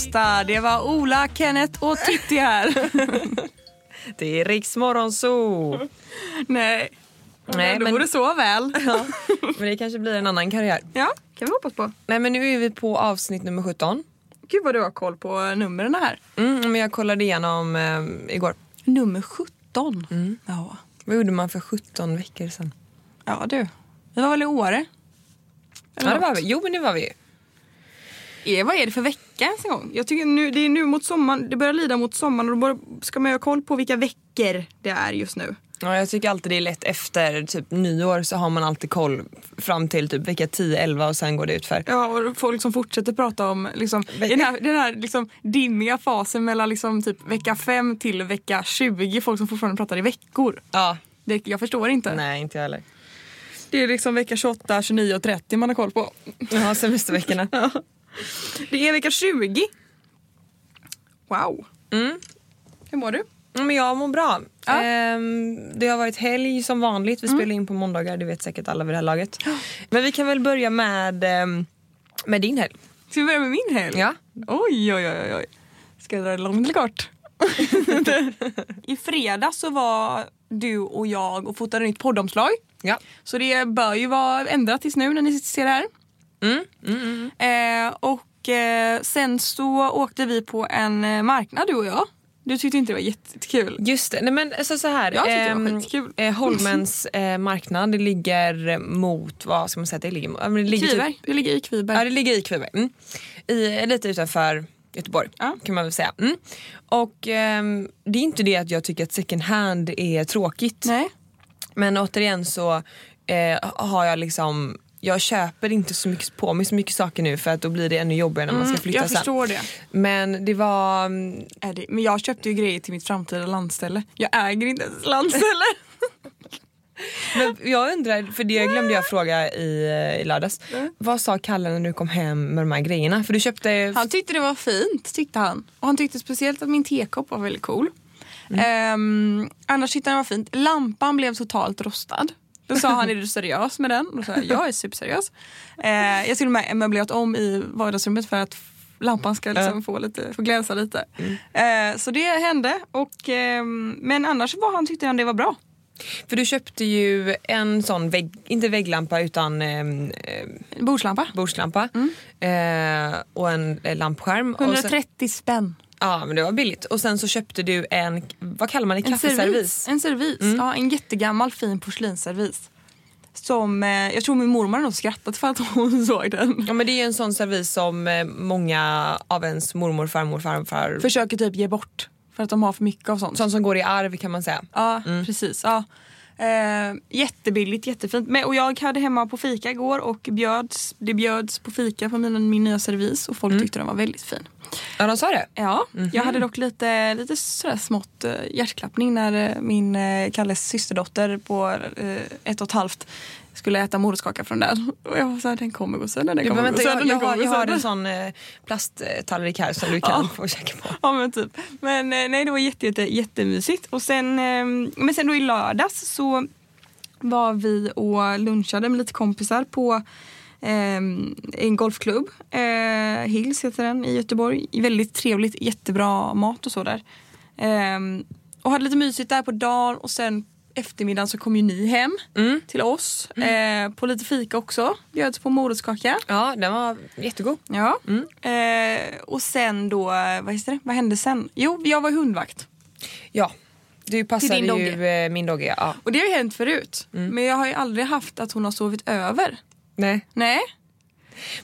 Onsdag. Det var Ola, Kenneth och Titti här. Det är Riksmorgon Zoo. Nej. Nej, det men- vore så väl. Ja, men det kanske blir en annan karriär. Ja, kan vi hoppas på. Nej men nu är vi på avsnitt nummer 17. Gud vad du har koll på numren här. Mm, men jag kollade igenom eh, igår. Nummer 17. Ja. Vad gjorde man för 17 veckor sedan? ja, du. Vi var väl i Åre? Eller Ja det var vi. Jo men det var vi. Eh, vad är det för vecka ens en gång? Jag tycker nu, det är nu mot sommaren, det börjar lida mot sommaren och då ska man ju ha koll på vilka veckor det är just nu. Ja, jag tycker alltid det är lätt efter typ nyår så har man alltid koll fram till typ vecka 10-11 och sen går det ut för. Ja, och folk som fortsätter prata om liksom, den här, den här liksom dimmiga fasen mellan liksom typ vecka 5 till vecka 20. Folk som fortfarande pratar i veckor. Ja. Det, jag förstår inte. Nej inte jag heller. Det är liksom vecka 28, 29 och 30 man har koll på. Ja semesterveckorna. Det är vecka 20. Wow. Mm. Hur mår du? Ja, Men jag mår bra. Ja. Mm. Ehm, det har varit helg som vanligt. Vi spelar in på måndagar, det vet säkert alla vid det här laget. Men vi kan väl börja med, ehm, med din helg. Ska vi börja med min helg? Ja. Oj, oj, oj. oj. Ska jag dra det långt eller kort? I fredag så var du och jag och fotade nytt poddomslag. Ja. Så det bör ju vara ändrat tills nu när ni ser det här. Mm, mm. Eh, och eh, sen så åkte vi på en eh, marknad du och jag. Du tyckte inte det var jättekul. Just det, nej men alltså så här. Jag tyckte det var ehm, skitkul. eh, Holmens eh, marknad, det ligger mot, vad ska man säga det ligger mot? Det ligger Kviberg. Typ, Det ligger i Kviberg. ja det ligger i Kviberg. Mm. I, lite utanför Göteborg Ja. kan man väl säga. Mm. Och ehm, det är inte det att jag tycker att second hand är tråkigt. Nej. Men återigen så eh, har jag liksom jag köper inte så mycket på mig så mycket saker nu för att då blir det ännu jobbigare när man ska flytta Mm, jag sen. förstår det. Men det var... mm, det. Men jag köpte ju grejer till mitt framtida landställe. Jag äger inte ens landställe. Men jag undrar, för det glömde jag fråga i, i lördags. Vad sa Kalle när du kom hem med de här grejerna? För du köpte... Han tyckte det var fint, tyckte han. Och han tyckte speciellt att min tekopp var väldigt cool. Ehm, annars tyckte han det var fint. Lampan blev totalt rostad. Då sa han, är du seriös med den? Och då sa jag, jag är superseriös. Eh, jag och med möblerat om i vardagsrummet för att lampan ska liksom få, lite, få glänsa lite. Eh, så det hände. Och, ehm, men annars var han, tyckte han det var bra. För du köpte ju en sån, vägg, inte vägglampa utan eh, eh, Bordslampa. bordslampa eh, och en eh, lampskärm. Och sen, 130 spänn. Ja men det var billigt. Och sen så köpte du en, vad kallar man det, En kaffeservis? servis. En servis. Ja, en jättegammal fin porslinsservis. Som, eh, jag tror min mormor har nog skrattat för att hon såg den. Ja men det är ju en sån servis som eh, många av ens mormor, farmor, farfar, Försöker typ ge bort för att de har för mycket av sånt. sånt som går i arv kan man säga. Ja, precis. Ja. Eh, jättebilligt, jättefint. Men, och jag hade hemma på fika igår och bjöds, det bjöds på fika på min, min nya servis och folk tyckte den var väldigt fin. Ja de sa det? Ja, jag hade dock lite, lite sådär smått eh, hjärtklappning när eh, min eh, Kalles systerdotter på ett och ett halvt skulle äta morotskaka från den. Och jag var såhär, den kommer gå sönder, den Du, kommer gå sönder, jag, jag, har, jag har en sån eh, plasttallrik här som du kan Ja. få käka på. Ja men typ. Men eh, nej det var jätte, jätte, jättemysigt. Och sen, eh, men sen då i lördags så var vi och lunchade med lite kompisar på eh, en golfklubb. Eh, Hills heter den i Göteborg. Väldigt trevligt, jättebra mat och så där. Eh, och hade lite mysigt där på dagen och sen eftermiddagen så kom ju ni hem Mm. till oss. Eh, på lite fika också. Bjöds på morotskaka. Ja, den var jättegod. Ja. Eh, och sen då, vad, heter det? vad hände sen? Jo, jag var hundvakt. Ja. Du passade ju dogge. eh, min dogge. Ja. Och det har ju hänt förut. Mm. Men jag har ju aldrig haft att hon har sovit över. Nej. Nej.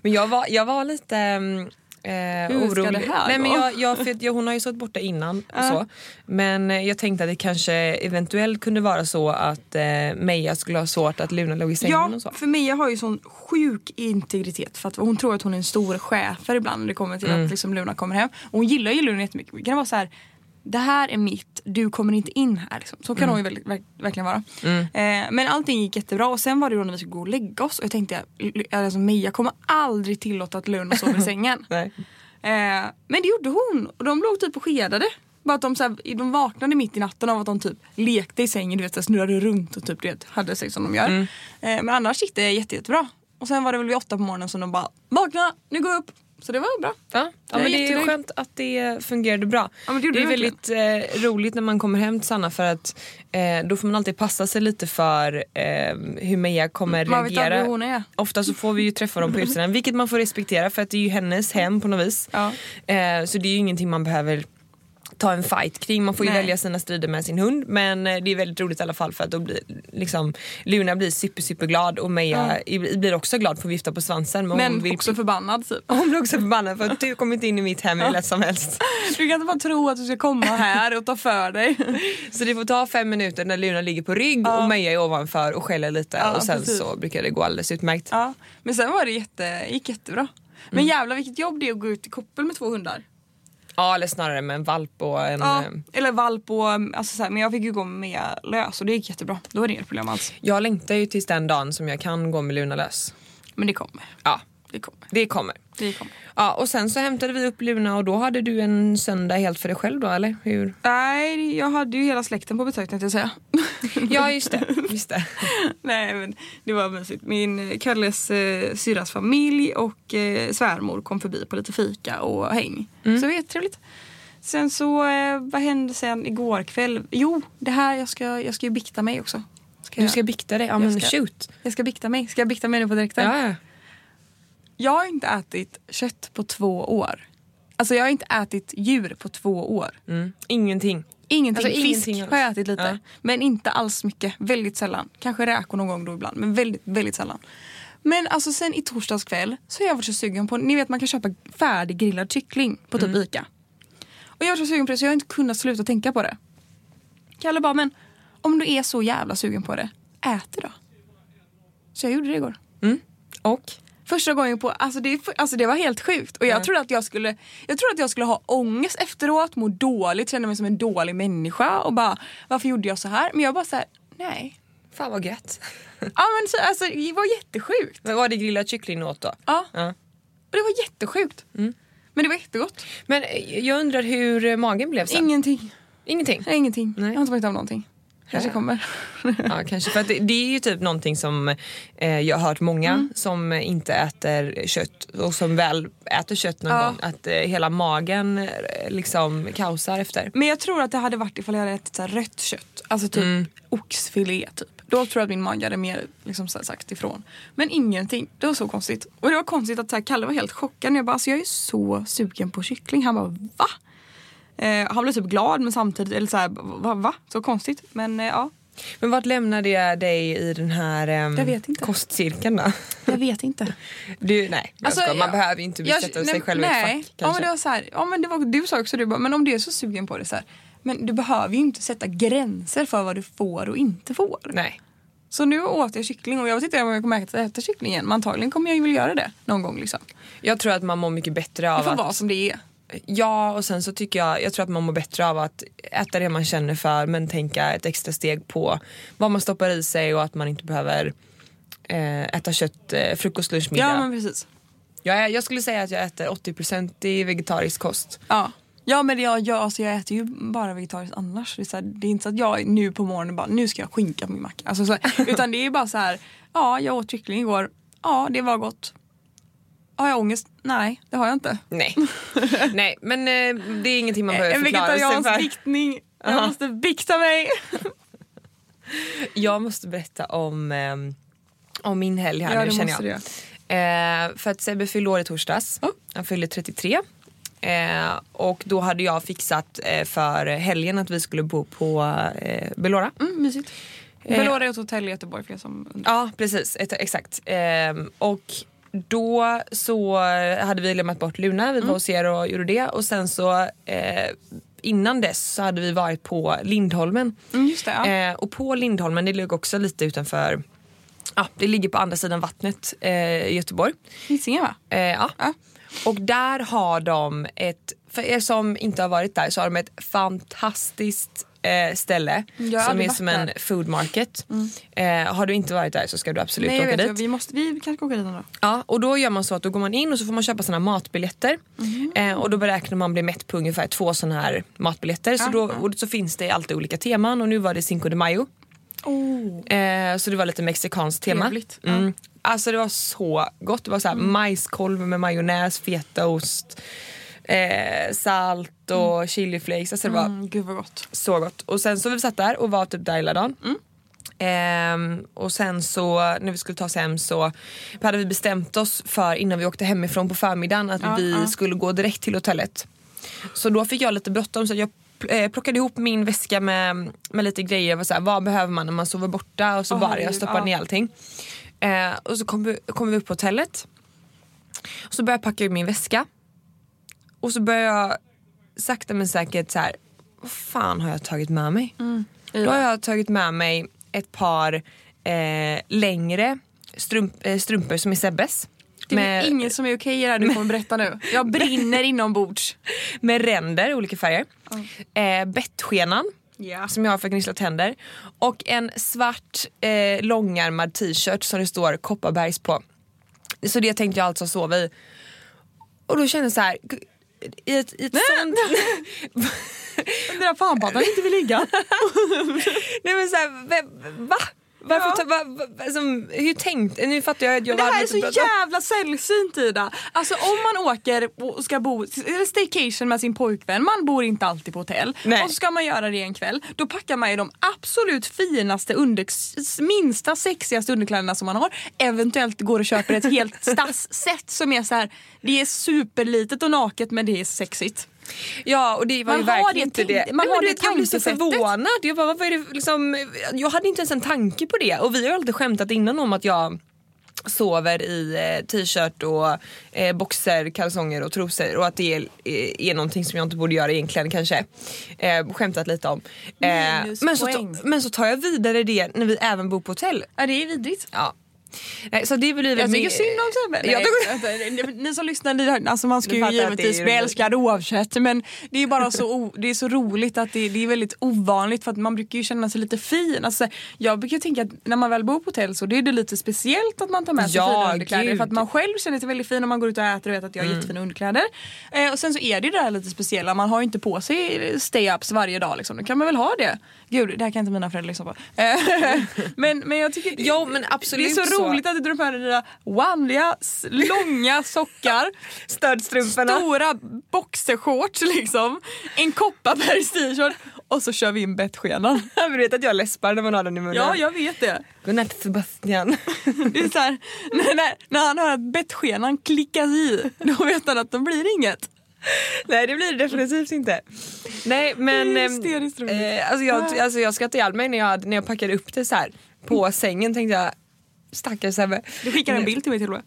Men jag var, jag var lite mm, eh, Hur ska det här Nej, men gå? jag, jag, för jag, hon har ju stått borta innan. Och så. Men jag tänkte att det kanske eventuellt kunde vara så att eh, Meja skulle ha svårt att Luna låg i sängen Ja, och så. för Mia har ju sån sjuk integritet för att hon tror att hon är en stor chefer ibland när det kommer till Mm. att liksom Luna kommer hem. Och hon gillar ju Luna jättemycket. Det kan vara så här, det här är mitt, du kommer inte in här. Liksom. Så kan hon ju väldigt, verk, verkligen vara. Eh, men allting gick jättebra och sen var det då när vi skulle gå och lägga oss och jag tänkte alltså, Mia kommer aldrig tillåta att Luna sover i sängen. Eh, men det gjorde hon och de låg typ och skedade. Bara att de, så här, de vaknade mitt i natten av att de typ lekte i sängen, du vet, så här, snurrade runt och typ, vet, hade sig som de gör. Mm. Eh, men annars gick det jätte, jättebra. Och sen var det väl vid åtta på morgonen som de bara vakna, nu går jag upp. Så det var bra. Ja, ja men det är skönt att det fungerade bra. Ja, men det det är det väldigt eh, roligt när man kommer hem till Sanna för att eh, då får man alltid passa sig lite för eh, hur Meja kommer Man vet reagera. hur hon är. Ofta så får vi ju träffa dem på utsidan vilket man får respektera för att det är ju hennes hem på något vis. Ja. Eh, så det är ju ingenting man behöver ta en fight kring. Man får ju Nej. välja sina strider med sin hund men eh, det är väldigt roligt i alla fall för att då blir liksom Luna blir super super glad och Meja i- blir också glad för att vifta på svansen. Men, hon Men vill också förbannad typ. hon blir också förbannad för att du kommer inte in i mitt hem hur lätt som helst. Du kan inte bara tro att du ska komma här och ta för dig. Så det får ta fem minuter när Luna ligger på rygg och Meja är ovanför och skäller lite Ja, och sen precis. så brukar det gå alldeles utmärkt. Ja. Men sen var det jätte, gick jättebra. Men Mm. jävlar vilket jobb det är att gå ut i koppel med två hundar. Ja eller snarare med en valp och en... Ja, eh, eller valp och alltså så här, men jag fick ju gå med lös och det gick jättebra. Då var det inget problem alls. Jag längtar ju tills den dagen som jag kan gå med Luna lös. Men det kommer. Ja, Det kommer. det kommer. Det kommer. Ja, och sen så hämtade vi upp Luna och då hade du en söndag helt för dig själv då eller? Hur? Nej, jag hade ju hela släkten på besök tänkte jag säga. Ja just det. Just det. Nej men det var mysigt. Min eh, Kalles eh, syrras familj och eh, svärmor kom förbi på lite fika och häng. Mm. Så det var jättetrevligt. Sen så, eh, vad hände sen igår kväll? Jo, det här, jag ska, jag ska ju bikta mig också. Ska Du jag, ska bikta dig? Ja Jag men ska- shoot. jag ska bikta mig. Ska jag bikta mig nu på direkten? Ja, ja. Jag har inte ätit kött på två år. Alltså jag har inte ätit djur på två år. Mm. Ingenting. Ingenting. Alltså, Fisk ingenting har jag ätit lite. Ja. Men inte alls mycket. Väldigt sällan. Kanske räkor någon gång då ibland. Men väldigt, väldigt sällan. Men alltså sen i torsdags kväll så har jag varit så sugen på, ni vet man kan köpa färdiggrillad kyckling på typ Mm. Ica. Och jag var så sugen på det så jag har inte kunnat sluta tänka på det. Kalle bara, men om du är så jävla sugen på det, ät det då. Så jag gjorde det igår. Och? Första gången på, alltså det, alltså det var helt sjukt. Och jag trodde att jag skulle, jag trodde att jag skulle ha ångest efteråt, må dåligt, känna mig som en dålig människa och bara varför gjorde jag så här? Men jag bara såhär, nej. Fan vad gött. Ja men så, alltså det var jättesjukt. Men var det grillad kyckling åt då? Ja. Ja. Och det var jättesjukt. Men det var jättegott. Men eh, jag undrar hur eh, magen blev sen? Ingenting. Ingenting? Nej, ingenting. Nej. Jag har inte varit av någonting. Kanske Ja. kommer. Ja, kanske. För det, det är ju typ någonting som eh, jag har hört många Mm. som inte äter kött och som väl äter kött någon Ja. gång. Att eh, hela magen eh, liksom kaosar efter. Men jag tror att det hade varit ifall jag hade ätit så rött kött. Alltså typ oxfilé typ. Då tror jag att min mage hade mer liksom sagt ifrån. Men ingenting. Det var så konstigt. Och det var konstigt att så här, Kalle var helt chockad. Jag bara, alltså jag är så sugen på kyckling. Han bara, va? Eh, han blev typ glad men samtidigt, eller så här, va? va? Så konstigt. Men eh, ja, Men vart lämnade jag dig i den här ehm, Jag vet inte. kostcirkeln då? jag vet inte. Du, nej, jag Alltså, skojar. man jag- behöver inte Jag- nej, sig själv i nej. ett fack. Ja, men det var så här, ja, men det var, du sa också du bara, men om du är så sugen på det så här, men du behöver ju inte sätta gränser för vad du får och inte får. Nej. Så nu åt jag kyckling och jag vet inte om jag kommer att äta kyckling igen men antagligen kommer jag ju vilja göra det någon gång liksom. Jag tror att man mår mycket bättre Det av får att... vara som det är. Ja och sen så tycker jag, jag tror att man mår bättre av att äta det man känner för men tänka ett extra steg på vad man stoppar i sig och att man inte behöver eh, äta kött eh, frukost, lunch, middag. Ja men precis. jag, jag skulle säga att jag äter 80% i vegetarisk kost. Ja. Ja men jag, jag, alltså, jag äter ju bara vegetariskt annars. Det är, så här, det är inte så att jag nu på morgonen bara nu ska jag skinka på min macka. Alltså, så här, utan det är bara så här. Ja jag åt kyckling igår. Ja det var gott. Har jag ångest? Nej det har jag inte. Nej, Nej men eh, det är ingenting man behöver En förklara sig vegetariansk för. biktning. Jag måste bikta mig. Jag måste berätta om, eh, om min helg här Ja nu känner måste jag. du. Eh, för att Sebbe fyllde år i torsdags. Han fyllde 33. Eh, och då hade jag fixat eh, för helgen att vi skulle bo på eh, Belora. Mm, mysigt. Eh. Belora är ett hotell i Göteborg för som undrar. Ja precis, ett, exakt. Och då så hade vi lämnat bort Luna, vi var hos er och gjorde det och sen så eh, innan dess så hade vi varit på Lindholmen. Mm, just det, ja. Eh, och på Lindholmen, det ligger också lite utanför, ja det ligger på andra sidan vattnet eh, i Göteborg. Hisingen va? Eh, ja. Ja. Och där har de ett, för er som inte har varit där så har de ett fantastiskt eh, ställe Jag har som är som en food market. Eh, har du inte varit där så ska du absolut Nej, jag åka vet, dit. vi, måste, vi kanske ska åka dit ändå. Ja, och då gör man så att då går man in och så får man köpa såna matbiljetter. Mhm. Eh, och då beräknar man bli mätt på ungefär två såna här matbiljetter. Så, Ja, då, och så finns det alltid olika teman och nu var det Cinco de Mayo. Oh. Eh, så det var lite mexikanskt tema. Mm. Mm. Alltså det var så gott. Det var så här majskolv med majonnäs, fetaost, eh, salt och chiliflakes. Alltså det var Mm, gud vad gott. så gott. Och sen så vi satt där och var typ där hela dagen. Ehm, och sen så när vi skulle ta oss hem så hade vi bestämt oss för innan vi åkte hemifrån på förmiddagen att Ja, vi ja. skulle gå direkt till hotellet. Så då fick jag lite bråttom så jag eh, plockade ihop min väska med, med lite grejer. Var så här, vad behöver man när man sover borta? Och så Åh, bara jag stoppade ja. ner allting. Eh, och så kom vi, kom vi upp på hotellet. Och så började jag packa ur min väska. Och så började jag sakta men säkert så här, vad fan har jag tagit med mig? Då har jag tagit med mig ett par eh, längre strump, eh, strumpor som är Sebbes. Det är Med, inget som är okej i det här du kommer berätta nu. Jag brinner inombords. med ränder, olika färger. Eh, bettskenan Ja. som jag har för att gnissla tänder. Och en svart eh, långärmad t-shirt som det står Kopparbergs på. Så det tänkte jag alltså sova i. Och då kände jag så här. I ett, i ett sånt... Undrar fan på att han inte vill ligga. Nej men vem- va? Varför Ja. ta, va, va, som, hur tänkte Nu fattar jag att jag Men det här är så bråttom. jävla sällsynt Ida. Alltså om man åker och ska bo staycation med sin pojkvän, man bor inte alltid på hotell. Nej. Och så ska man göra det en kväll. Då packar man ju de absolut finaste, under, minsta sexigaste underkläderna som man har. Eventuellt går och köper ett helt stadsset som är så här. det är superlitet och naket men det är sexigt. Ja och det var Man ju har verkligen det inte det. man Nej, har det vet, jag blev så förvånad. Jag, bara, vad är det, liksom, jag hade inte ens en tanke på det och vi har alltid skämtat innan om att jag sover i eh, t-shirt och eh, boxer, kalsonger och trosor och att det är, är, är någonting som jag inte borde göra egentligen kanske. Eh, skämtat lite om. Eh, men, så, Minuspoäng. men så tar jag vidare det när vi även bor på hotell. Ja det är vidrigt. Ja. Nej, så det blir väl Jag tycker synd om Sebbe. Nej, Ni som lyssnar, ni, alltså man ska ju givetvis bli älskad oavsett men det är bara så, det är så roligt att det, det är väldigt ovanligt för att man brukar ju känna sig lite fin. Alltså, jag brukar tänka att när man väl bor på hotell så det är det lite speciellt att man tar med sig Ja, fina underkläder gud. för att man själv känner sig väldigt fin om man går ut och äter och vet att jag har jättefina underkläder. Eh, och sen så är det ju det där lite speciella, man har ju inte på sig stay-ups varje dag liksom. Då kan man väl ha det. Gud, det här kan inte mina föräldrar lyssna på. Eh, men, men jag tycker Jo, men det är så, så. roligt att du drar på dig dina vanliga långa sockar, Stödstrumporna. stora boxershorts liksom, en Kopparbergs t-shirt och så kör vi in bettskenan. Du vet att jag läspar när man har den i munnen. Ja, jag vet det. Godnatt Sebastian. Det är så här, när, när, när han hör att bettskenan klickas i, då vet han att det blir inget. Nej det blir det definitivt inte. Nej men ehm, eh, alltså, jag, alltså, jag skrattade ihjäl mig när jag, när jag packade upp det så här på sängen tänkte jag stackars Sebbe. Du skickar en bild till mig till och med.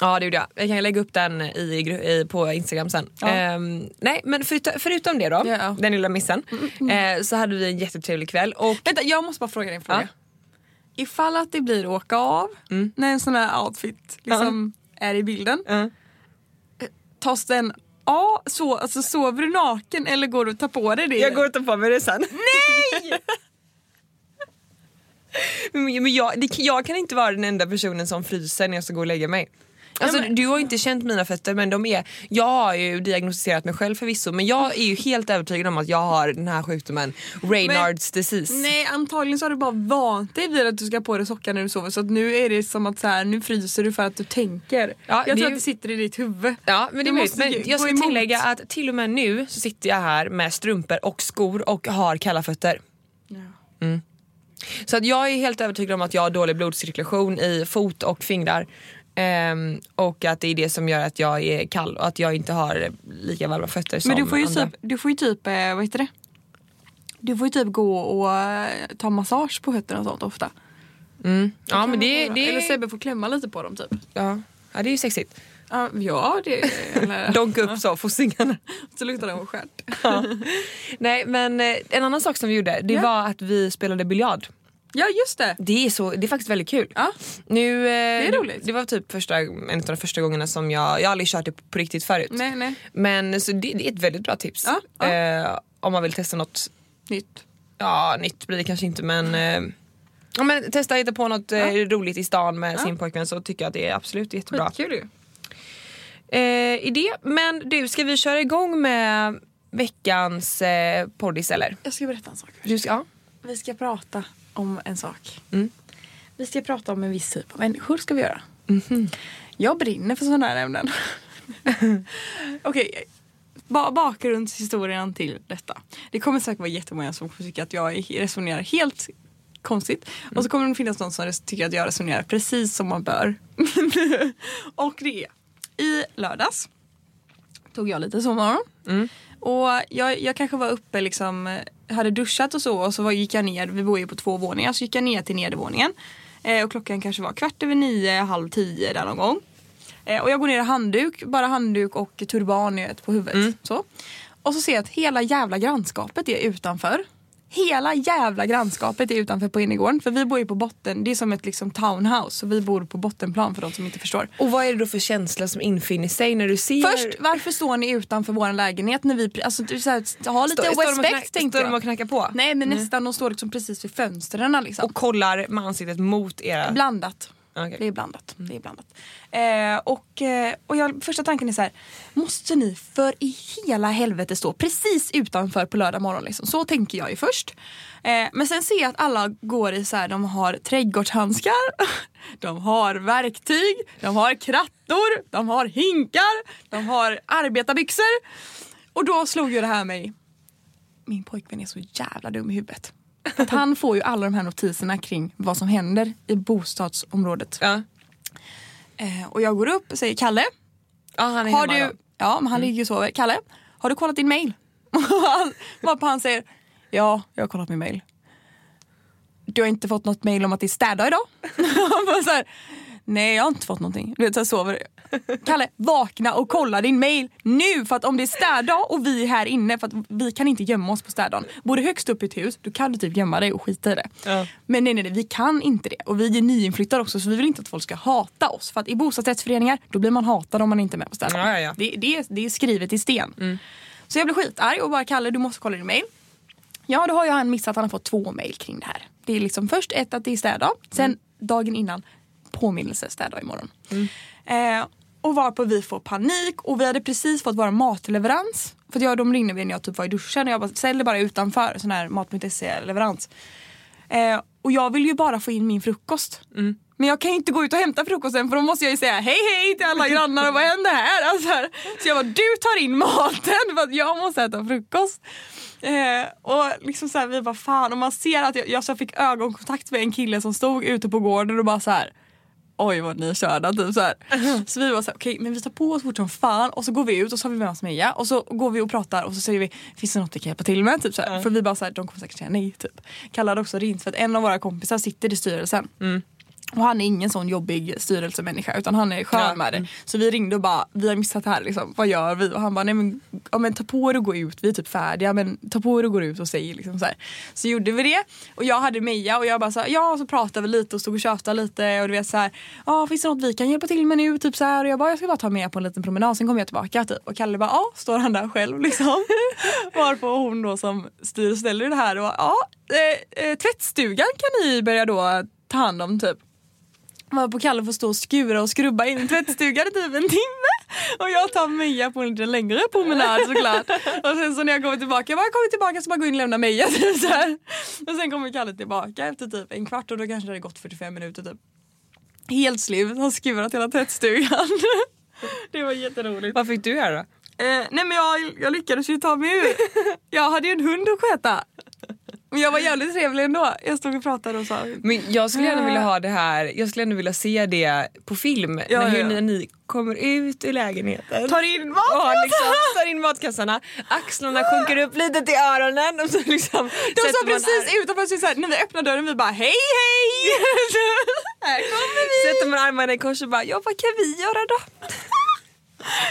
Ja det gjorde jag. Jag kan lägga upp den i, i, på Instagram sen. Ja. Ehm, nej men förutom, förutom det då, Ja. Mm, den lilla missen, eh, så hade vi en jättetrevlig kväll och Vänta, jag måste bara fråga dig en fråga. Ifall att det blir åka av när en sån här outfit liksom är i bilden. Ja. Tas den av, så, alltså sover du naken eller går du och tar på dig det? jag går och tar på mig det sen. Nej! men jag, det, jag kan inte vara den enda personen som fryser när jag ska gå och lägga mig. Alltså, Ja, men- Du har inte känt mina fötter men de är, jag har ju diagnostiserat mig själv förvisso men jag är ju helt övertygad om att jag har den här sjukdomen, Raynaud's disease. Nej antagligen så har du bara vant dig vid att du ska ha på dig sockar när du sover så att nu är det som att så här, nu fryser du för att du tänker. Ja, jag tror att det sitter i ditt huvud. Ja men det Du är måste. Men jag ska tillägga att till och med nu så sitter jag här med strumpor och skor och har kalla fötter. Så att jag är helt övertygad om att jag har dålig blodcirkulation i fot och fingrar. Ehm, och att det är det som gör att jag är kall och att jag inte har lika varma fötter som Men du får ju andra. typ, du får ju typ eh, vad heter det? Du får ju typ gå och eh, ta massage på fötterna och sånt ofta. Mm. Ja men det, det, Eller Sebbe får klämma lite på dem typ. ja. ja, det är ju sexigt. Ja, Ja, det... Eller, Donka upp så fossingarna. så luktar de stjärt. Ja. Nej men eh, en annan sak som vi gjorde det Ja. var att vi spelade biljard. Ja, just det. Det är, så, det är faktiskt väldigt kul. Ja. Nu, eh, är roligt. Det, det var typ första, en av de första gångerna som jag, jag har aldrig kört det på riktigt förut. Nej, nej. Men så det, det är ett väldigt bra tips. Ja, ja. Eh, om man vill testa något, Nytt. ja nytt blir det kanske inte men eh, Ja, men testa hitta på något eh, roligt i stan med Ja. sin pojkvän så tycker jag att det är absolut jättebra. Skitkul ju. Eh, idé. Men du, ska vi köra igång med veckans eh, poddis eller? Jag ska berätta en sak. Du ska, ja. Vi ska prata om en sak. Mm. Vi ska prata om en viss typ av människor ska vi göra. Jag brinner för sådana här ämnen. Okej, ba- bakgrundshistorien till detta. Det kommer säkert vara jättemånga som tycka att jag resonerar helt konstigt. Och så kommer det finnas någon som tycker att jag resonerar precis som man bör. och det är i lördags tog jag lite sovmorgon. Och jag, jag kanske var uppe liksom, hade duschat och så och så gick jag ner, vi bor ju på två våningar, så gick jag ner till nedervåningen. Eh, och klockan kanske var kvart över nio, halv tio där någon gång. Eh, och jag går ner i handduk, bara handduk och turban på huvudet. Så. Och så ser jag att hela jävla grannskapet är utanför. Hela jävla grannskapet är utanför på innergården. För vi bor ju på botten, det är som ett liksom townhouse. Så vi bor på bottenplan för de som inte förstår. Och vad är det då för känsla som infinner sig när du ser... Först, varför står ni utanför vår lägenhet när vi... Alltså, du, så här, ha lite Står- står respekt knack- tänkte Står de och jag. knackar på? Nej men nästan, de står liksom precis vid fönstren liksom. Och kollar med ansiktet mot era... Blandat. Okay. Det är blandat. Det är blandat. Eh, och eh, och jag, första tanken är så här. Måste ni för i hela helvete stå precis utanför på lördag morgon? Liksom? Så tänker jag ju först. Eh, men sen ser jag att alla går i så här. De har trädgårdshandskar. De har verktyg. De har krattor. De har hinkar. De har arbetarbyxor. Och då slog ju det här mig. Min pojkvän är så jävla dum i huvudet. Att han får ju alla de här notiserna kring vad som händer i bostadsområdet. Ja. Eh, och jag går upp och säger Kalle, ja, han är har hemma du... då. Ja, men han ligger ju och sover. Kalle, har du kollat din mail? Varpå han säger Ja, jag har kollat min mail. Du har inte fått något mail om att det är städdag idag? Så här, Nej, jag har inte fått någonting. Du vet, så sover. Kalle, vakna och kolla din mail nu! För att om det är städdag och vi är här inne, för att vi kan inte gömma oss på städdagen. Bor du högst upp i ett hus, då kan du typ gömma dig och skita i det. Ja. Men nej, nej, nej, vi kan inte det. Och vi är nyinflyttade också, så vi vill inte att folk ska hata oss. För att i bostadsrättsföreningar, då blir man hatad om man inte är med på städdagen. Ja, ja. Det, det, är- det är skrivet i sten. Så jag blev skitarg och bara Kalle du måste kolla din mail. Ja då har ju han missat att han har fått två mail kring det här. Det är liksom först ett att det är städdag, sen dagen innan påminnelse städdag imorgon. Eh, och varpå vi får panik och vi hade precis fått vår matleverans. För jag, de ringde mig när jag typ var i duschen och jag bara ställde bara utanför sån här mat.se leverans. Eh, och jag vill ju bara få in min frukost. Men jag kan ju inte gå ut och hämta frukosten för då måste jag ju säga hej hej till alla grannar och vad händer här? Alltså. Så jag bara, du tar in maten för att jag måste äta frukost. Eh, och liksom så här, vi bara fan och man ser att jag, jag så fick ögonkontakt med en kille som stod ute på gården och bara så här. Oj vad ni är körda typ så här. Så vi var så här, okej men vi tar på oss fort som fan och så går vi ut och så har vi med oss Meja och så går vi och pratar och så säger vi finns det något vi kan hjälpa till med? Typ så här. För vi bara så här, de kommer säkert säga nej typ. Kalle hade också ringt för att en av våra kompisar sitter i styrelsen. Och han är ingen sån jobbig styrelsemänniska utan han är skön med det. Så vi ringde och bara, vi har missat det här liksom, vad gör vi? Och han bara, nej men, ja, men ta på er och gå ut, vi är typ färdiga men ta på er och gå ut och säg liksom så här. Så gjorde vi det och jag hade Meja och jag bara så här, ja och så pratade vi lite och stod och tjatade lite och du vet så här, ja finns det något vi kan hjälpa till med nu? Typ så här och jag bara, jag ska bara ta med på en liten promenad sen kommer jag tillbaka typ. Och Kalle bara, ja står han där själv liksom. Varpå hon då som styr och ställer det här och ja, eh, eh, tvättstugan kan ni börja då ta hand om typ. Var på Kalle får stå och skura och skrubba in i tvättstugan i typ en timme. Och jag tar Meja på en lite längre promenad såklart. Och sen så när jag kommer tillbaka, jag bara kommer tillbaka så bara gå in och lämna Meja. Typ, så här. Och sen kommer Kalle tillbaka efter typ en kvart och då kanske det hade gått 45 minuter typ. Helt slut, har skurat hela tvättstugan. Det var jätteroligt. Vad fick du göra då? Eh, nej men jag, jag lyckades ju ta mig ur. Jag hade ju en hund att sköta. Men jag var jävligt trevlig ändå. Jag stod och pratade och sa Men jag skulle gärna vilja ha det här, jag skulle gärna vilja se det på film. Ja, när hur ja. ni, ni kommer ut ur lägenheten. tar in mat. Ja, liksom, tar in matkassarna, axlarna sjunker upp lite till öronen och så liksom De sa precis utanför så här, när vi öppnar dörren vi bara hej hej! här kommer vi! Sätter man armarna i kors och bara ja vad kan vi göra då?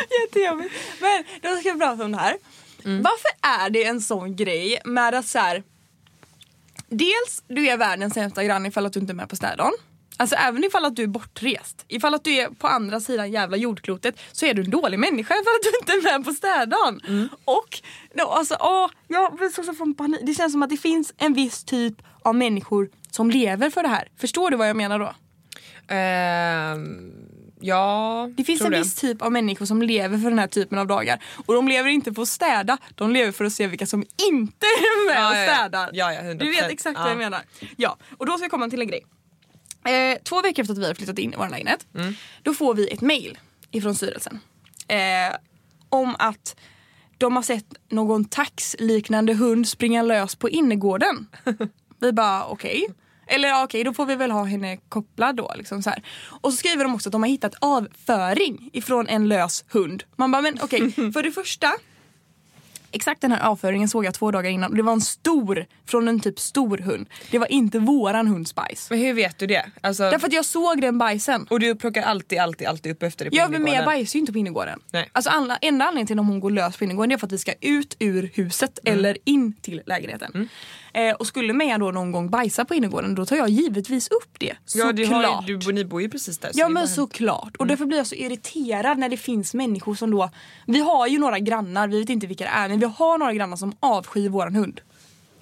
Jättejobbigt. Men då ska vi prata om det här. Varför är det en sån grej med att så här, Dels du är världens sämsta granne ifall att du inte är med på städdagen. Alltså även ifall att du är bortrest. Ifall att du är på andra sidan jävla jordklotet så är du en dålig människa ifall att du inte är med på städdagen. Och då, alltså, åh, jag blir så, så från panik. Det känns som att det finns en viss typ av människor som lever för det här. Förstår du vad jag menar då? Ehm, ja, Det finns en viss typ av människor som lever för den här typen av dagar. Och de lever inte för att städa, de lever för att se vilka som inte är med Ja, och städar. Ja, ja, 100%. Du vet exakt vad jag Ja. menar. Ja, och då ska jag komma till en grej. Eh, två veckor efter att vi har flyttat in i vår lägenhet, Mm. då får vi ett mail ifrån styrelsen. Eh, om att de har sett någon taxliknande hund springa lös på innergården. Vi bara okej. Eller okej, då får vi väl ha henne kopplad då. Liksom så här. Och så skriver de också att de har hittat avföring ifrån en lös hund. Man bara, men okej, för det första Exakt den här avföringen såg jag två dagar innan och det var en stor, från en typ stor hund. Det var inte våran hunds bajs. Men hur vet du det? Alltså, Därför att jag såg den bajsen. och du plockar alltid, alltid, alltid upp efter det på Ja men jag bajsar ju inte på innergården. Nej. Alltså alla, enda anledningen till om hon går lös på innergården är för att vi ska ut ur huset Mm. eller in till lägenheten. Eh, och skulle Meja då någon gång bajsa på innergården då tar jag givetvis upp det. Ja, du har, du, ni bor ju precis där. Ja men såklart. Och därför blir jag så irriterad när det finns människor som då... Vi har ju några grannar, vi vet inte vilka det är, men vi har några grannar som avskyr våran hund.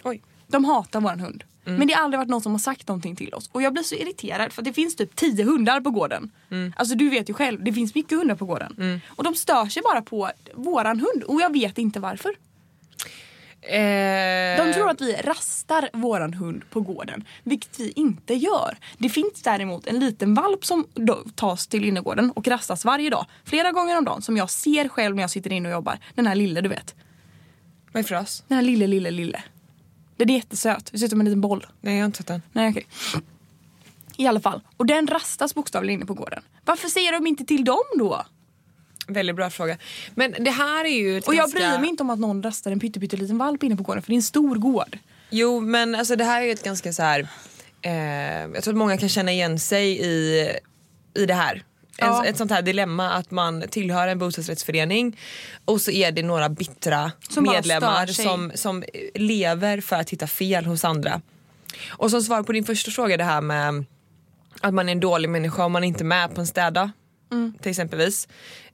Oj. De hatar våran hund. Men det har aldrig varit någon som har sagt någonting till oss. Och jag blir så irriterad för det finns typ tio hundar på gården. Alltså du vet ju själv, det finns mycket hundar på gården. Och de stör sig bara på våran hund och jag vet inte varför. Eh, De tror att vi rastar våran hund på gården, vilket vi inte gör. Det finns däremot en liten valp som tas till innergården och rastas varje dag, flera gånger om dagen, som jag ser själv när jag sitter inne och jobbar. Den här lille du vet. Vad är det för ras? Den här lille, lille, lille. Den är jättesöt, det ser ut som en liten boll. Nej jag har inte sett den. Nej okej. I alla fall. Och den rastas bokstavligen inne på gården. Varför säger de inte till dem då? Väldigt bra fråga. Men det här är ju Och jag ganska... bryr mig inte om att någon rastar en pytteliten valp inne på gården för det är en stor gård. Jo men alltså det här är ju ett ganska så här. Eh, jag tror att många kan känna igen sig i, i det här. Ja. En, ett sånt här dilemma att man tillhör en bostadsrättsförening och så är det några bittra Som medlemmar som, som lever för att hitta fel hos andra. Och som svar på din första fråga det här med att man är en dålig människa om man inte är med på en städa. Mm. Till exempelvis.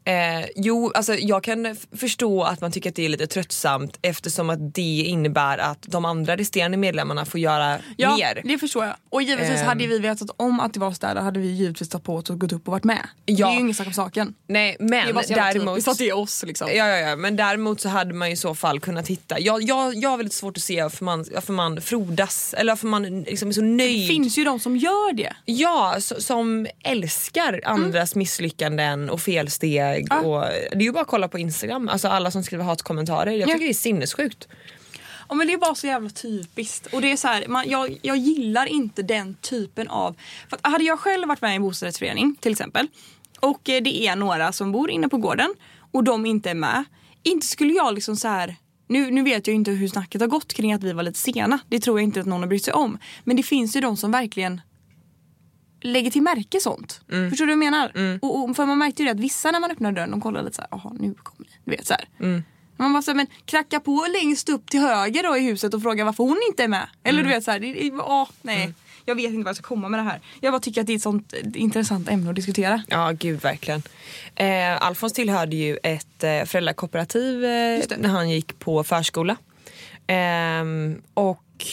Eh, jo, alltså jag kan förstå att man tycker att det är lite tröttsamt eftersom att det innebär att de andra resterande medlemmarna får göra Ja, mer. det förstår jag. Och givetvis Ehm. hade vi vetat om att det var städer hade vi givetvis tagit på oss och gått upp och varit med. Ja. Det är ju ingen sak om saken. Nej Det är men bara så däremot typiskt att det är oss liksom. Ja, ja, ja, men däremot så hade man i så fall kunnat hitta, jag, jag, jag har väldigt svårt att se varför man, varför man frodas eller varför man liksom är så Det nöjd. finns ju de som gör det. Ja, så, som älskar andras misslyckanden och felsteg. Ja. Och, det är ju bara att kolla på Instagram, alltså alla som skriver hatkommentarer. Jag Ja. tycker det är sinnessjukt. Ja, men det är bara så jävla typiskt. Och det är så här, man, jag, jag gillar inte den typen av... För att hade jag själv varit med i en bostadsrättsförening till exempel och eh, det är några som bor inne på gården och de inte är med. Inte skulle jag liksom så här... Nu, nu vet jag inte hur snacket har gått kring att vi var lite sena. Det tror jag inte att någon har brytt sig om. Men det finns ju de som verkligen lägger till märke sånt. Förstår du vad jag menar? Och, och, för man märkte ju det att vissa när man öppnar dörren de kollar lite så här, jaha nu kommer ni. Du vet så här. Man bara så här, men kracka på längst upp till höger då i huset och fråga varför hon inte är med. Eller du vet så här, det, det, åh, nej. Jag vet inte vad jag ska komma med det här. Jag bara tycker att det är ett sånt eh, intressant ämne att diskutera. Ja, gud verkligen. Eh, Alfons tillhörde ju ett eh, föräldrakooperativ eh, när han gick på förskola. Ehm, och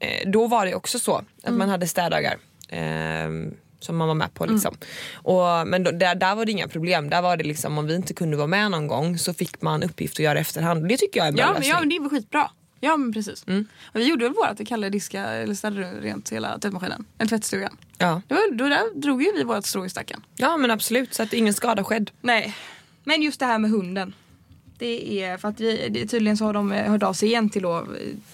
eh, då var det också så att Mm. man hade städdagar. Ehm, som man var med på liksom. Och, men då, där, där var det inga problem. Där var det liksom om vi inte kunde vara med någon gång så fick man uppgift att göra efterhand. Det tycker jag är en bra Ja men, ja men det var skitbra. Ja men precis. Och vi gjorde väl vårt, vi kallade diska eller städade rent hela tvättmaskinen. En tvättstugan. ja. Det var, då där drog ju vi vårt strå i stacken. ja men absolut så att ingen skada skedd. Nej. Men just det här med hunden. det är för att vi, det, tydligen så har de eh, hört av sig igen till då, eh,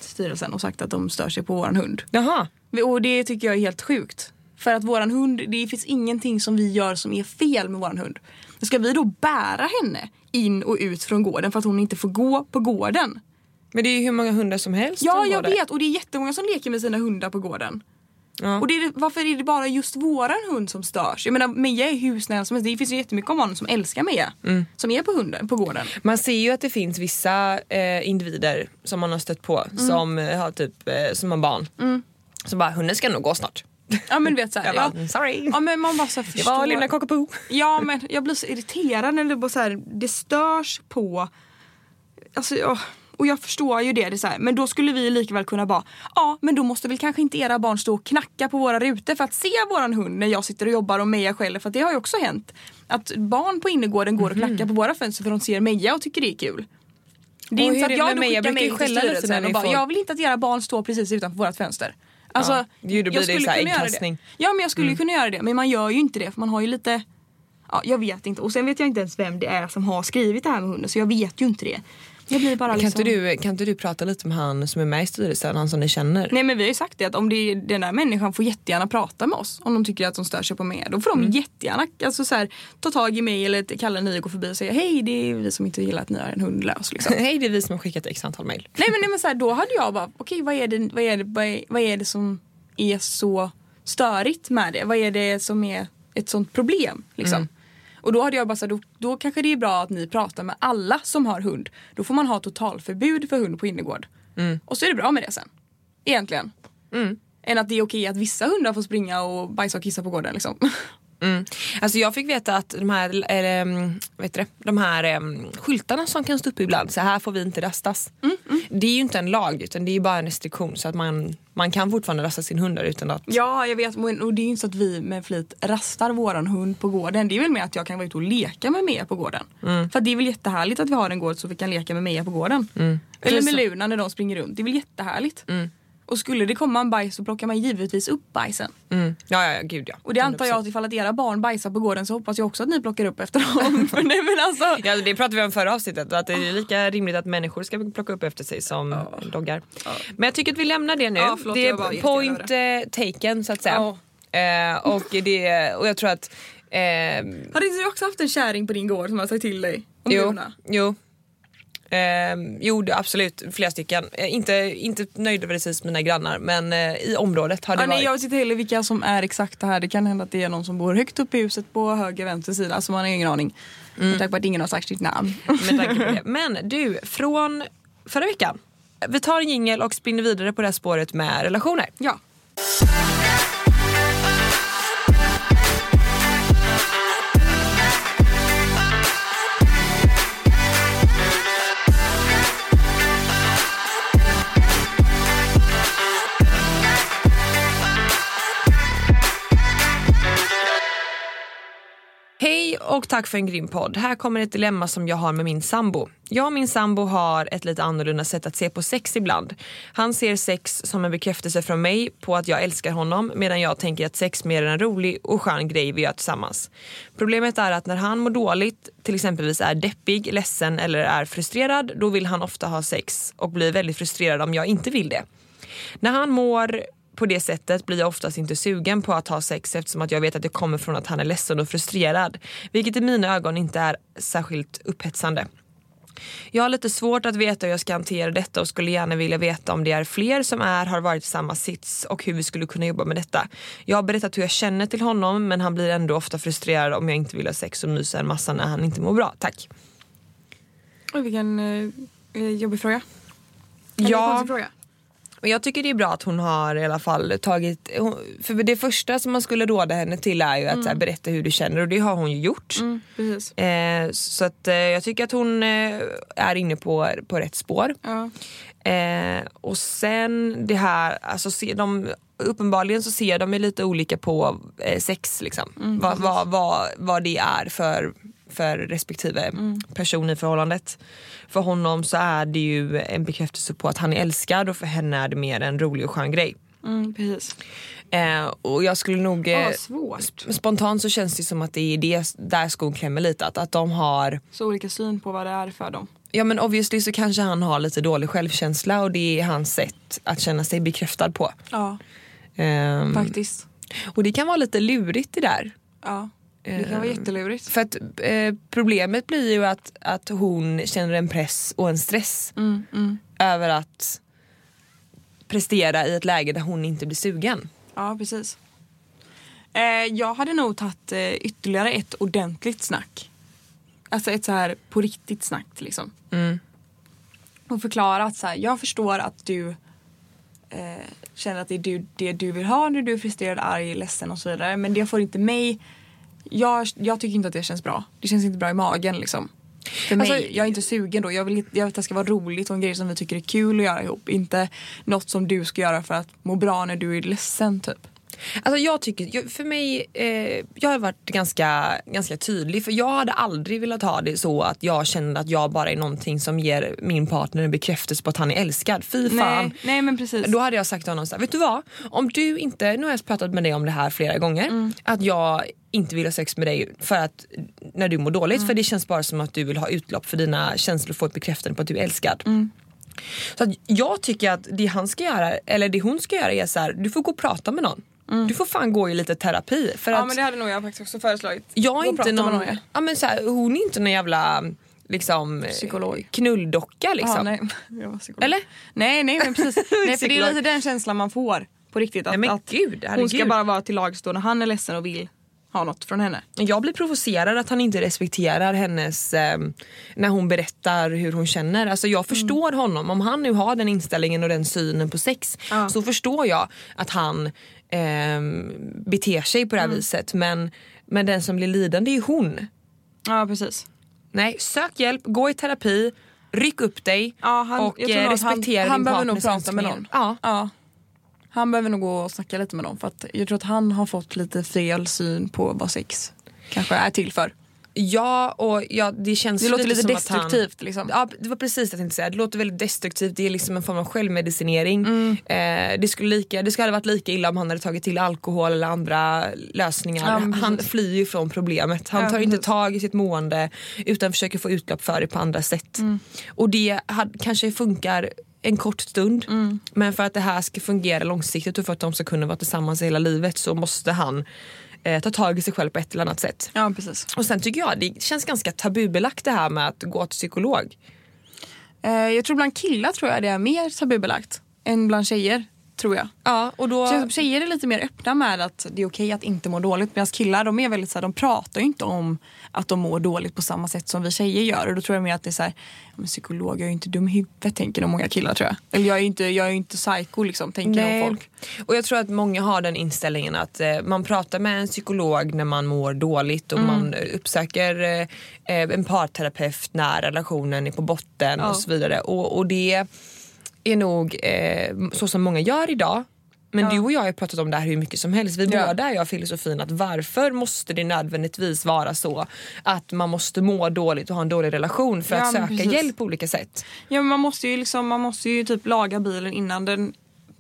styrelsen och sagt att de stör sig på våran hund. Jaha. Och det tycker jag är helt sjukt. För att våran hund, det finns ingenting som vi gör som är fel med våran hund. Ska vi då bära henne in och ut från gården för att hon inte får gå på gården? Men det är ju hur många hundar som helst Ja, jag vet och det är jättemånga som leker med sina hundar på gården. Ja. Och det är, varför är det bara just våran hund som störs? Jag menar Meja är hur snäll som helst. Det finns ju jättemycket om honom som älskar Meja. Mm. Som är på hunden, på gården. Man ser ju att det finns vissa eh, individer som man har stött på Mm. som eh, har typ eh, som har barn. Som bara, hunden ska nog gå snart. Ja men vet såhär. Ja, "Mm, sorry. ja men man bara så här, Det förstår. var lilla Cockapoo. Ja men jag blir så irriterad när det bara så här, det störs på, alltså ja, och jag förstår ju det, det är så här, men då skulle vi lika väl kunna bara, ja men då måste väl kanske inte era barn stå och knacka på våra rutor för att se våran hund när jag sitter och jobbar och Meja skäller för att det har ju också hänt. Att barn på innergården går och Mhm. knackar på våra fönster för de ser Meja och tycker det är kul. Det är Och inte så att jag med då skickar mejl till styrelsen och bara, får- jag vill inte att era barn står precis utanför vårt fönster. Alltså, Ja, ju, då blir jag det skulle så här kunna göra äggkastning. det. Ja men jag skulle ju kunna göra det men man gör ju inte det för man har ju lite Ja, jag vet inte. Och sen vet jag inte ens vem det är som har skrivit det här med hunden så jag vet ju inte det. Jag blir bara Kan, liksom... inte du, kan inte du prata lite med han som är med i styrelsen, han som ni känner? Nej men vi har ju sagt det att om det är, den där människan får jättegärna prata med oss om de tycker att de stör sig på mig. Då får de jättegärna alltså, så här, ta tag i mig eller kalla ni och gå förbi och säga hej det är vi som inte gillar att ni har en hund lös. Liksom. Hej det är vi som har skickat x antal mail. nej men, nej, men så här, då hade jag bara okej vad, är det, vad, är det, vad, är, vad är det som är så störigt med det? Vad är det som är ett sånt problem? Liksom? Och då hade jag bara så här, då, då kanske det är bra att ni pratar med alla som har hund. Då får man ha totalförbud för hund på innergård. Och så är det bra med det sen. Egentligen. Än att det är okej att vissa hundar får springa och bajsa och kissa på gården liksom. Mm. Alltså jag fick veta att de här, eller, mm, vet du de här um, skyltarna som kan stå upp ibland, så här får vi inte rastas. Det är ju inte en lag utan det är bara en restriktion så att man, man kan fortfarande rasta sin hund utan att Ja, jag vet. Och det är ju inte så att vi med flit rastar våran hund på gården. Det är väl mer att jag kan vara ute och leka med Mia på gården. För att det är väl jättehärligt att vi har en gård så vi kan leka med Mia på gården. Eller Precis. med Luna när de springer runt. Det är väl jättehärligt. Och skulle det komma en bajs så plockar man givetvis upp bajsen. Mm. Ja, ja, ja, gud ja. Och det antar jag att ifall att era barn bajsar på gården så hoppas jag också att ni plockar upp efter dem. För nej, men alltså, Ja, det pratade vi om förra avsnittet, att det är lika rimligt att människor ska plocka upp efter sig som doggar. Men jag tycker att vi lämnar det nu. Ja, förlåt, det är point eh, taken så att säga. Eh, och, det, och jag tror att eh, Har inte du också haft en kärring på din gård som har sagt till dig om Jo, jo. Ehm, jo det, absolut, flera stycken. Eh, inte, inte nöjdvändigtvis mina grannar men eh, i området har det Ja, nej, varit. jag vet inte heller vilka som är exakta här. Det kan hända att det är någon som bor högt upp i huset på höger vänster sida. Alltså man har ingen aning. Med tanke på att ingen har sagt sitt namn. det. Men du, från förra veckan. Vi tar en jingel och spinner vidare på det här spåret med relationer. ja. Hej och tack för en grym podd. Här kommer ett dilemma som jag har med min sambo. Jag och min sambo har ett lite annorlunda sätt att se på sex ibland. Han ser sex som en bekräftelse från mig på att jag älskar honom medan jag tänker att sex mer är en rolig och skön grej vi gör tillsammans. Problemet är att när han mår dåligt, till exempelvis är deppig, ledsen eller är frustrerad, då vill han ofta ha sex och blir väldigt frustrerad om jag inte vill det. När han mår på det sättet blir jag oftast inte sugen på att ha sex eftersom att jag vet att det kommer från att han är ledsen och frustrerad. Vilket i mina ögon inte är särskilt upphetsande. Jag har lite svårt att veta hur jag ska hantera detta och skulle gärna vilja veta om det är fler som är, har varit i samma sits och hur vi skulle kunna jobba med detta. Jag har berättat hur jag känner till honom men han blir ändå ofta frustrerad om jag inte vill ha sex och mysa en massa när han inte mår bra. Tack. Vilken eh, jobbig fråga. Eller Ja. fråga. Och jag tycker det är bra att hon har i alla fall tagit, för det första som man skulle råda henne till är ju att så här, berätta hur du känner och det har hon ju gjort. Mm. Eh, så att eh, jag tycker att hon eh, är inne på, på rätt spår. Ja. Eh, och sen det här, alltså se, de, uppenbarligen så ser de ju lite olika på eh, sex liksom. vad, vad, vad, vad det är för, för respektive person i förhållandet. För honom så är det ju en bekräftelse på att han är älskad och för henne är det mer en rolig och skön grej. Mm, precis. Eh, och jag skulle nog... Eh, sp- spontant så känns det som att det är det där skon klämmer lite. Att, att de har... Så olika syn på vad det är för dem. Ja men obviously så kanske han har lite dålig självkänsla och det är hans sätt att känna sig bekräftad på. Ja, Ehm, faktiskt. och det kan vara lite lurigt det där. Ja, det kan vara Eh, jättelurigt. För att eh, problemet blir ju att, att hon känner en press och en stress Mm, mm. över att prestera i ett läge där hon inte blir sugen. Ja, precis. Eh, jag hade nog tagit eh, ytterligare ett ordentligt snack. Alltså ett så här på riktigt snack liksom. Mm. Och förklara att så här, jag förstår att du eh, känner att det är du, det du vill ha när du är frustrerad, arg, ledsen och så vidare. Men det får inte mig... Jag, jag tycker inte att det känns bra. Det känns inte bra i magen liksom. För mig, Alltså- jag är inte sugen då. Jag vill, jag vill att det ska vara roligt och en grej som vi tycker är kul att göra ihop. Inte något som du ska göra för att må bra när du är ledsen typ. Alltså jag tycker, för mig, eh, jag har varit ganska, ganska tydlig för jag hade aldrig velat ha det så att jag känner att jag bara är någonting som ger min partner en bekräftelse på att han är älskad. Fy fan. Nej, nej men precis. Då hade jag sagt till honom så här, vet du vad? Om du inte, nu har jag pratat med dig om det här flera gånger, Mm. att jag inte vill ha sex med dig för att när du mår dåligt Mm. för det känns bara som att du vill ha utlopp för dina känslor och få ett bekräftande på att du är älskad. Mm. Så att jag tycker att det han ska göra, eller det hon ska göra är så här, du får gå och prata med någon. Du får fan gå i lite terapi. För Mm. ja att men det hade nog jag faktiskt också föreslagit. jag är inte någon, någon, ja. men så här, hon är inte någon jävla liksom, Psykolog. knulldocka liksom. Ja, nej. Jag var psykolog. Eller? Nej, nej men precis. nej, för det är lite den känslan man får på riktigt. Att, Nej, att gud, hon ska bara vara till lags då när han är ledsen och vill ha något från henne. Jag blir provocerad att han inte respekterar hennes, eh, när hon berättar hur hon känner. Alltså jag förstår honom, om han nu har den inställningen och den synen på sex Ja. så förstår jag att han eh, beter sig på det här viset. Men, men den som blir lidande är ju hon. Ja precis. Nej, sök hjälp, gå i terapi, ryck upp dig Ja, han, och eh, respektera han, han din behöver nog prata med någon. Ja. ja. Han behöver nog gå och snacka lite med någon för att jag tror att han har fått lite fel syn på vad sex kanske är till för. Ja, och ja, det känns Det låter lite som att han- destruktivt liksom. Ja, det var precis det jag tänkte säga. Det låter väldigt destruktivt. Det är liksom en form av självmedicinering. Mm. Eh, det, skulle lika, det skulle ha varit lika illa om han hade tagit till alkohol eller andra lösningar. Ja, han flyr ju från problemet. Han Ja, tar inte tag i sitt mående utan försöker få utlopp för det på andra sätt. Mm. Och det had, kanske funkar en kort stund Mm. men för att det här ska fungera långsiktigt och för att de ska kunna vara tillsammans hela livet så måste han eh, ta tag i sig själv på ett eller annat sätt. Ja precis. Och sen tycker jag det känns ganska tabubelagt det här med att gå till psykolog. Eh, jag tror bland killar tror jag det är mer tabubelagt än bland tjejer. Tror jag. Ja, och då... Tjejer är lite mer öppna med att det är okej att inte må dåligt medan killar de är väldigt så här, de pratar ju inte om att de mår dåligt på samma sätt som vi tjejer gör och då tror jag mer att det är så här, men psykolog, jag är ju inte dum i huvudet tänker nog många killar tror jag. Eller jag är ju inte, jag är inte psycho liksom tänker nog folk. Och jag tror att många har den inställningen att eh, man pratar med en psykolog när man mår dåligt Mm. och man eh, uppsöker eh, eh, en parterapeut när relationen är på botten Ja. och så vidare. Och, och det är nog eh, så som många gör idag. Men Ja. du och jag har pratat om det här hur mycket som helst. Vi Ja. båda är jag filosofin att varför måste det nödvändigtvis vara så att man måste må dåligt och ha en dålig relation för Ja, att söka precis. hjälp på olika sätt. Ja, man måste ju liksom, man måste ju typ laga bilen innan den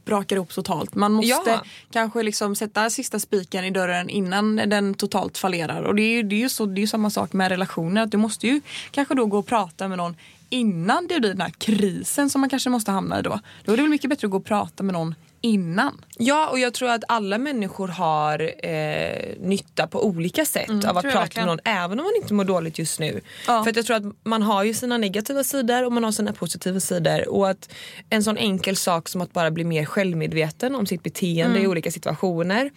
brakar ihop totalt. Man måste Ja. kanske liksom sätta sista spiken i dörren innan den totalt fallerar. Och det är ju, det är ju, så, det är ju samma sak med relationer. Att du måste ju kanske då gå och prata med någon innan det blir den här krisen som man kanske måste hamna i då. Då är det väl mycket bättre att gå och prata med någon innan. Ja och jag tror att alla människor har eh, nytta på olika sätt av att Mm, tror jag prata verkligen. med någon även om man inte mår dåligt just nu. Ja. För att jag tror att man har ju sina negativa sidor och man har sina positiva sidor och att en sån enkel sak som att bara bli mer självmedveten om sitt beteende Mm. i olika situationer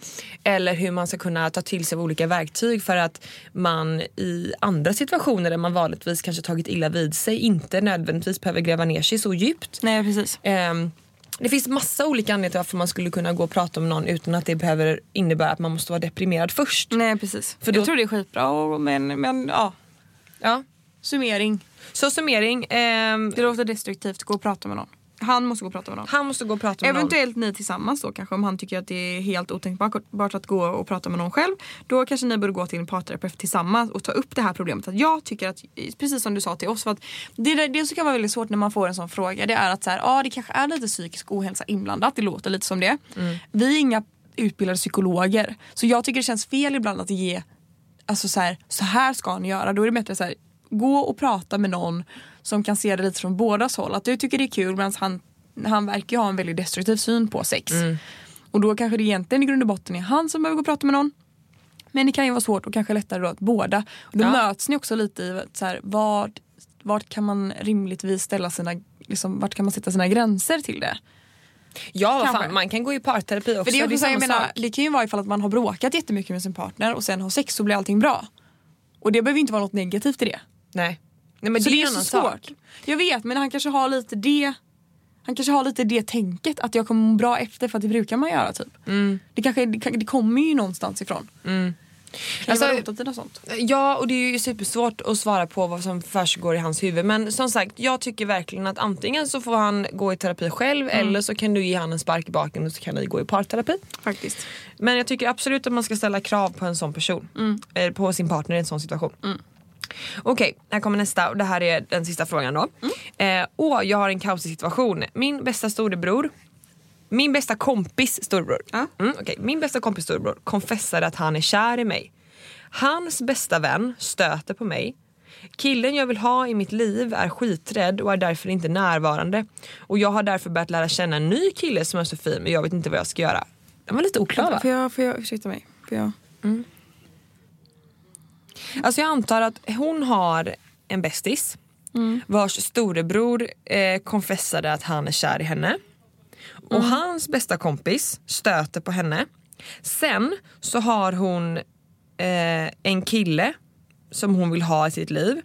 eller hur man ska kunna ta till sig av olika verktyg för att man i andra situationer där man vanligtvis kanske tagit illa vid sig inte nödvändigtvis behöver gräva ner sig så djupt. Nej precis. Ehm, det finns massa olika anledningar till varför man skulle kunna gå och prata med någon utan att det behöver innebära att man måste vara deprimerad först. Nej precis. För då- jag tror det är skitbra och, men, men ja, Ja. summering. Så summering, ehm, Det låter destruktivt, gå och prata med någon. Han måste gå och prata med någon. han måste gå och prata med Eventuellt ni tillsammans då kanske om han tycker att det är helt otänkbart att gå och prata med någon själv. Då kanske ni borde gå till en parterapeut tillsammans och ta upp det här problemet. Att jag tycker att, precis som du sa till oss, för att det, där- det som kan vara väldigt svårt när man får en sån fråga det är att så här, ja, det kanske är lite psykisk ohälsa inblandat, det låter lite som det. Vi är inga utbildade psykologer så jag tycker det känns fel ibland att ge alltså så här, så här ska ni göra. Då är det bättre så här, gå och prata med någon som kan se det lite från bådas håll. Att du tycker det är kul medan han, han verkar ha en väldigt destruktiv syn på sex. Och då kanske det egentligen i grund och botten är han som behöver gå och prata med någon. Men det kan ju vara svårt och kanske lättare då att båda. Och då Ja. möts ni också lite i så här, vart, vart kan man rimligtvis ställa sina, liksom, vart kan man sätta sina gränser till det? Ja, vad fan, man kan gå i parterapi också. För det, är också, så här, jag menar, det kan ju vara ifall att man har bråkat jättemycket med sin partner och sen har sex så blir allting bra. Och det behöver inte vara något negativt i det. Nej. Nej men så det det är är så svårt. sak. Jag vet men han kanske har lite det han kanske har lite det tänket att jag kommer bra efter för att det brukar man göra typ. Det, kanske, det, det kommer ju någonstans ifrån. Kan Alltså- rotat i något sånt. Ja och det är ju supersvårt att svara på vad som försiggår i hans huvud men som sagt jag tycker verkligen att antingen så får han gå i terapi själv eller så kan du ge han en spark i baken och så kan ni gå i parterapi. Faktiskt. Men jag tycker absolut att man ska ställa krav på en sån person. Eh, På sin partner i en sån situation. Okej, här kommer nästa och det här är den sista frågan då. Eh, åh, jag har en kaosig situation. Min bästa storebror min bästa kompis storebror. Ja. Mm, okej. Min bästa kompis storebror konfessade att han är kär i mig. Hans bästa vän stöter på mig. Killen jag vill ha i mitt liv är skiträdd och är därför inte närvarande. Och jag har därför börjat lära känna en ny kille som är så fin men jag vet inte vad jag ska göra. Den var lite oklar va? Får jag, får jag, ursäkta mig. Får jag? Alltså jag antar att hon har en bästis vars storebror eh, konfessade att han är kär i henne. Och hans bästa kompis stöter på henne. Sen så har hon eh, en kille som hon vill ha i sitt liv.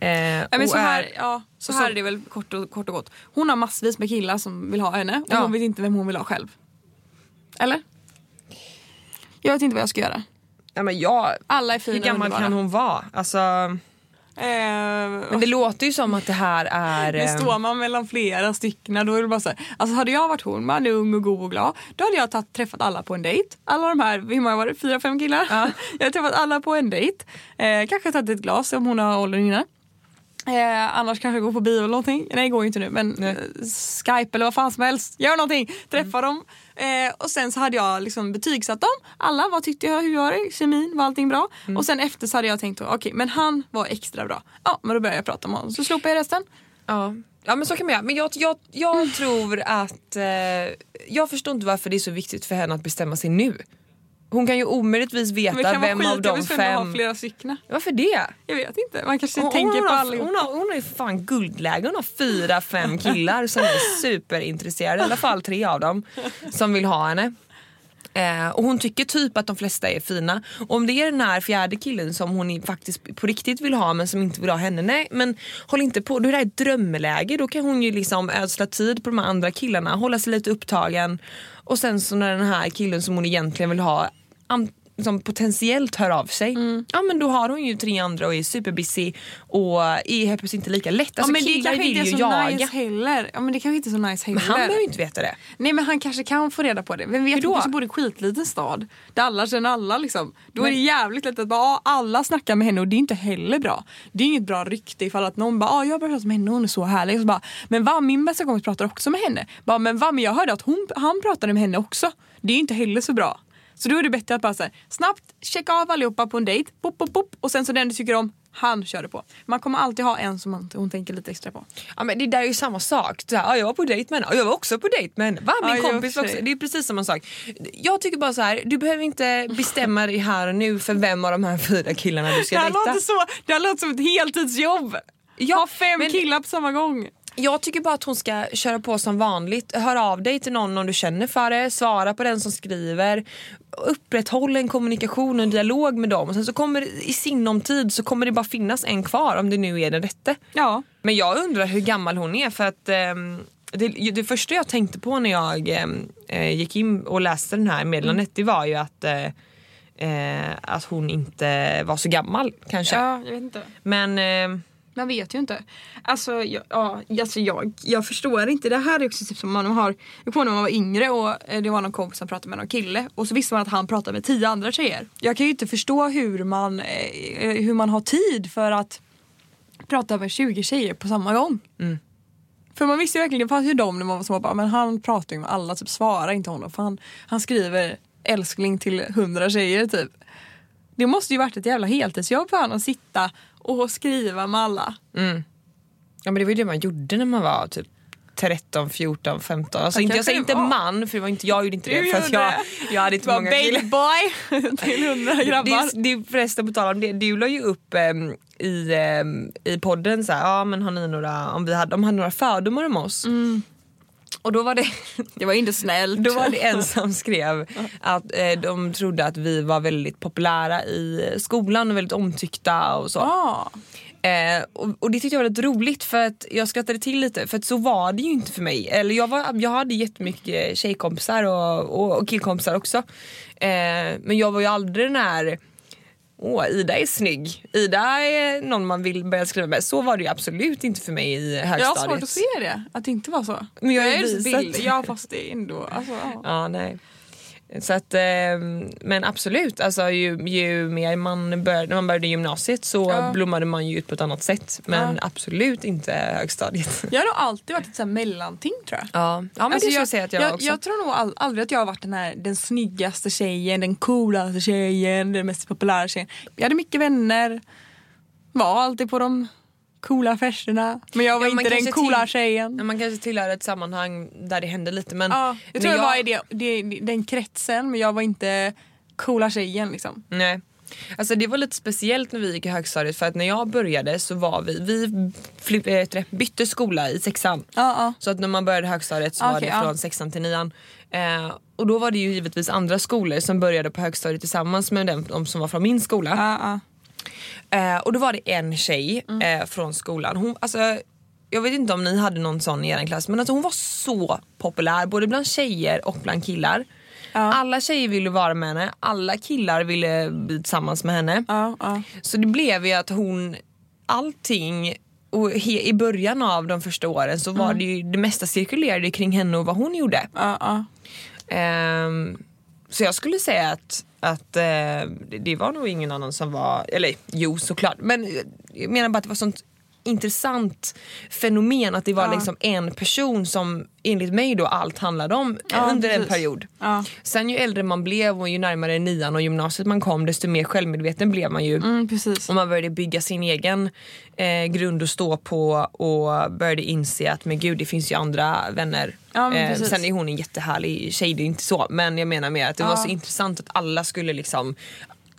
Eh, Ja, så här, är- ja, så och här så- är det väl kort och, kort och gott. Hon har massvis med killar som vill ha henne och Ja. hon vet inte vem hon vill ha själv. Eller? Jag vet inte vad jag ska göra. Ja, men jag, Alla är fina hur gammal kan hon vara? Alltså, Eh, men det låter ju som att det här är... Eh, står man mellan flera stycken då är det bara så här, Alltså hade jag varit hon, man är ung och god och glad. Då hade jag tagit, träffat alla på en dejt. Alla de här, hur många var det? Fyra, fem killar? jag hade träffat alla på en dejt. Eh, kanske tagit ett glas om hon har åldern inne. Eh, annars kanske gå på bio eller någonting. Nej det går ju inte nu men eh, Skype eller vad fan som helst. Gör någonting, träffa dem. Eh, och sen så hade jag liksom betygsatt dem. Alla, vad tyckte jag, hur var det? Kemin, var allting bra? Och sen efter så hade jag tänkt, okej men han var extra bra. Ja men då började jag prata med honom. Så slopade jag resten. Ja. ja men så kan man göra. Men jag, jag, jag tror att... Eh, jag förstår inte varför det är så viktigt för henne att bestämma sig nu. Hon kan ju omöjligtvis veta vem av de fem... flera stycken. Varför det? Jag vet inte, man kanske Hon, tänker hon, på har, allihop. hon, har, hon har ju fan guldläge. Hon har fyra, fem killar som är superintresserade. I alla fall tre av dem som vill ha henne. Eh, och hon tycker typ att de flesta är fina. Och om det är den här fjärde killen som hon faktiskt på riktigt vill ha men som inte vill ha henne, nej men håll inte på. Är det här ett drömläge. Då kan hon ju liksom ödsla tid på de andra killarna, hålla sig lite upptagen. Och sen så när den här killen som hon egentligen vill ha som potentiellt hör av sig, Mm. ja men då har hon ju tre andra och är superbusy och är helt plötsligt inte lika lätt. Alltså ja, men det killar kanske vill inte är så jaga. nice heller. Ja, men det kanske inte är så nice heller. Men han behöver ju inte veta det. Nej men han kanske kan få reda på det. Vem vet, Hur då? han kanske bor i en skitliten stad där alla känner alla liksom. Då är det jävligt lätt att bara, ah, alla snackar med henne och det är inte heller bra. Det är inget bra rykte ifall att någon bara, ah, jag har börjat prata med henne och hon är så härlig. Och så bara, men va, min bästa kompis pratar också med henne. Bara, men va, men jag hörde att hon, han pratade med henne också. Det är inte heller så bra. Så då är det bättre att bara så här, snabbt checka av allihopa på en dejt, pop, pop, pop, och sen så den du tycker om, han kör det på. Man kommer alltid ha en som man, hon tänker lite extra på. Ja, men det där är ju samma sak. Så här, ja, jag var på dejt med henne och jag var också på dejt med henne. Va? Min Ja, kompis var också. Det är precis samma sak. Jag tycker bara så här, du behöver inte bestämma dig här och nu för vem av de här fyra killarna du Det ska här, dejta. låter så, det här låter som ett heltidsjobb. Ja, ha fem men- killar på samma gång. Jag tycker bara att hon ska köra på som vanligt. Hör av dig till någon om du känner för det. Svara på den som skriver. Upprätthåll en kommunikation och en dialog med dem. Och sen så kommer i sinom tid så kommer det bara finnas en kvar om det nu är den rätte. Ja. Men jag undrar hur gammal hon är för att ehm, det, det första jag tänkte på när jag eh, gick in och läste den här meddelandet det var ju att, eh, eh, att hon inte var så gammal kanske. ja, jag vet inte. Men eh, Man vet ju inte. Alltså, jag, ja, alltså jag, jag förstår inte. Det här är också typ som man har, jag kommer när man var yngre och eh, det var någon kompis som pratade med någon kille och så visste man att han pratade med tio andra tjejer. Jag kan ju inte förstå hur man, eh, hur man har tid för att prata med 20 tjejer på samma gång. För man visste ju verkligen, det fanns ju de när man var små bara, men han pratar ju med alla, typ svara inte honom för han, han skriver älskling till hundra tjejer typ. Det måste ju varit ett jävla heltidsjobb för honom att sitta och skriva med alla. Ja men det var ju det man gjorde när man var typ 13, 14, 15. Alltså inte, jag säger det inte man för det var inte, jag gjorde inte det. För att jag, det. jag hade inte Var många babyboy till hundra grabbar. Det, det, förresten på tal om det, du la ju upp em, i, em, i podden så här, ja men har ni några, om vi hade, de hade några fördomar om oss. Och då var det Det var inte snällt. Då var det en som skrev att eh, de trodde att vi var väldigt populära i skolan och väldigt omtyckta och så. Ja. Eh, och, och det tyckte jag var väldigt roligt för att jag skrattade till lite för att så var det ju inte för mig. Eller jag, var, jag hade jättemycket tjejkompisar och, och, och killkompisar också. Eh, men jag var ju aldrig den här Åh, Ida är snygg. Ida är någon man vill börja skriva med. Så var det ju absolut inte för mig i Jag högstadiet. har svårt att se det, att det inte var så. Men jag ju är visat. bild. Ja fast det är ändå, alltså, ja. Ja, nej. Så att, ehm, men absolut, alltså, ju, ju mer man började, när man började gymnasiet så Ja. blommade man ju ut på ett annat sätt. Men Ja. absolut inte högstadiet. Jag har nog alltid varit ett här mellanting tror jag. Ja, ja men Alltså, det jag säga att jag, jag, också. jag tror nog all, aldrig att jag har varit den här den snyggaste tjejen, den coolaste tjejen, den mest populära tjejen. Jag hade mycket vänner, var alltid på de coola festerna. Men jag var Ja, inte den coola till- tjejen. Man kanske tillhör ett sammanhang där det hände lite men... Ja, jag tror men jag var i det, det, den kretsen men jag var inte coola tjejen liksom. Nej. Alltså det var lite speciellt när vi gick i högstadiet för att när jag började så var vi, vi flipp, äh, det, bytte skola i sexan. Ja, ja. Så att när man började högstadiet så var Okej, det från sexan till nian. Eh, och då var det ju givetvis andra skolor som började på högstadiet tillsammans med de som var från min skola. Ja, ja. Eh, och då var det en tjej Mm. eh, från skolan. Hon, alltså, jag vet inte om ni hade någon sån i er klass men alltså, hon var så populär både bland tjejer och bland killar. Alla tjejer ville vara med henne, alla killar ville bli tillsammans med henne. Ja, ja. Så det blev ju att hon, allting och he, i början av de första åren så Mm. var det ju det mesta cirkulerade kring henne och vad hon gjorde. Ja, ja. Ehm, så jag skulle säga att, att eh, det- det var nog ingen annan som var, eller jo såklart, men jag menar bara att det var sånt intressant fenomen att det var Ja. liksom en person som enligt mig då allt handlade om Ja, under en precis. period. Ja. Sen ju äldre man blev och ju närmare nian och gymnasiet man kom desto mer självmedveten blev man ju. Mm. Och man började bygga sin egen eh, grund att stå på och började inse att men gud det finns ju andra vänner. Ja, eh, sen är hon en jättehärlig tjej, det är inte så. Men jag menar mer att det var så intressant att alla skulle liksom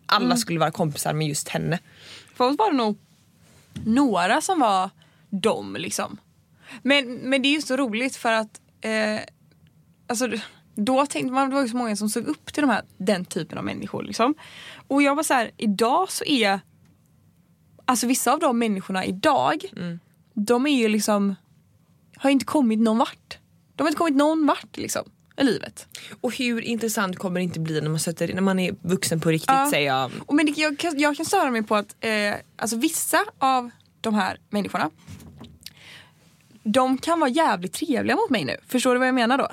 alla Mm. skulle vara kompisar med just henne. För oss var det nog några som var dem liksom. Men, men det är ju så roligt för att eh, alltså, då tänkte man, det var ju så många som såg upp till de här, den typen av människor. Liksom. Och jag var så här, idag så är Alltså vissa av de människorna idag, de är ju liksom har inte kommit någon vart. De har inte kommit någon vart liksom i livet. Och hur intressant kommer det inte bli när man, sätter, när man är vuxen på riktigt Ja. säger jag. Och men det, jag, kan, jag kan störa mig på att eh, alltså vissa av de här människorna de kan vara jävligt trevliga mot mig nu. Förstår du vad jag menar då?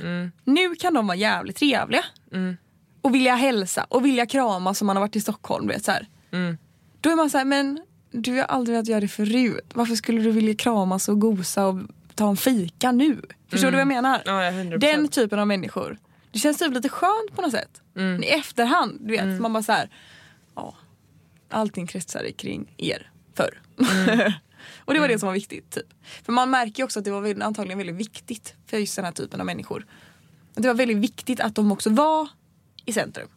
Nu kan de vara jävligt trevliga. Och vilja hälsa och vilja krama som man har varit i Stockholm. Vet, så här. Då är man så här, men du har aldrig velat göra det förut. Varför skulle du vilja kramas och gosa och ta en fika nu? Förstår du vad jag menar? Ja, ja, 100%. Den typen av människor. Det känns typ lite skönt på något sätt. I efterhand, du vet. Man bara så här, ja, allting kretsade kring er förr. och det var det som var viktigt. Typ. För man märker ju också att det var väl- antagligen väldigt viktigt för just den här typen av människor. Att det var väldigt viktigt att de också var i centrum.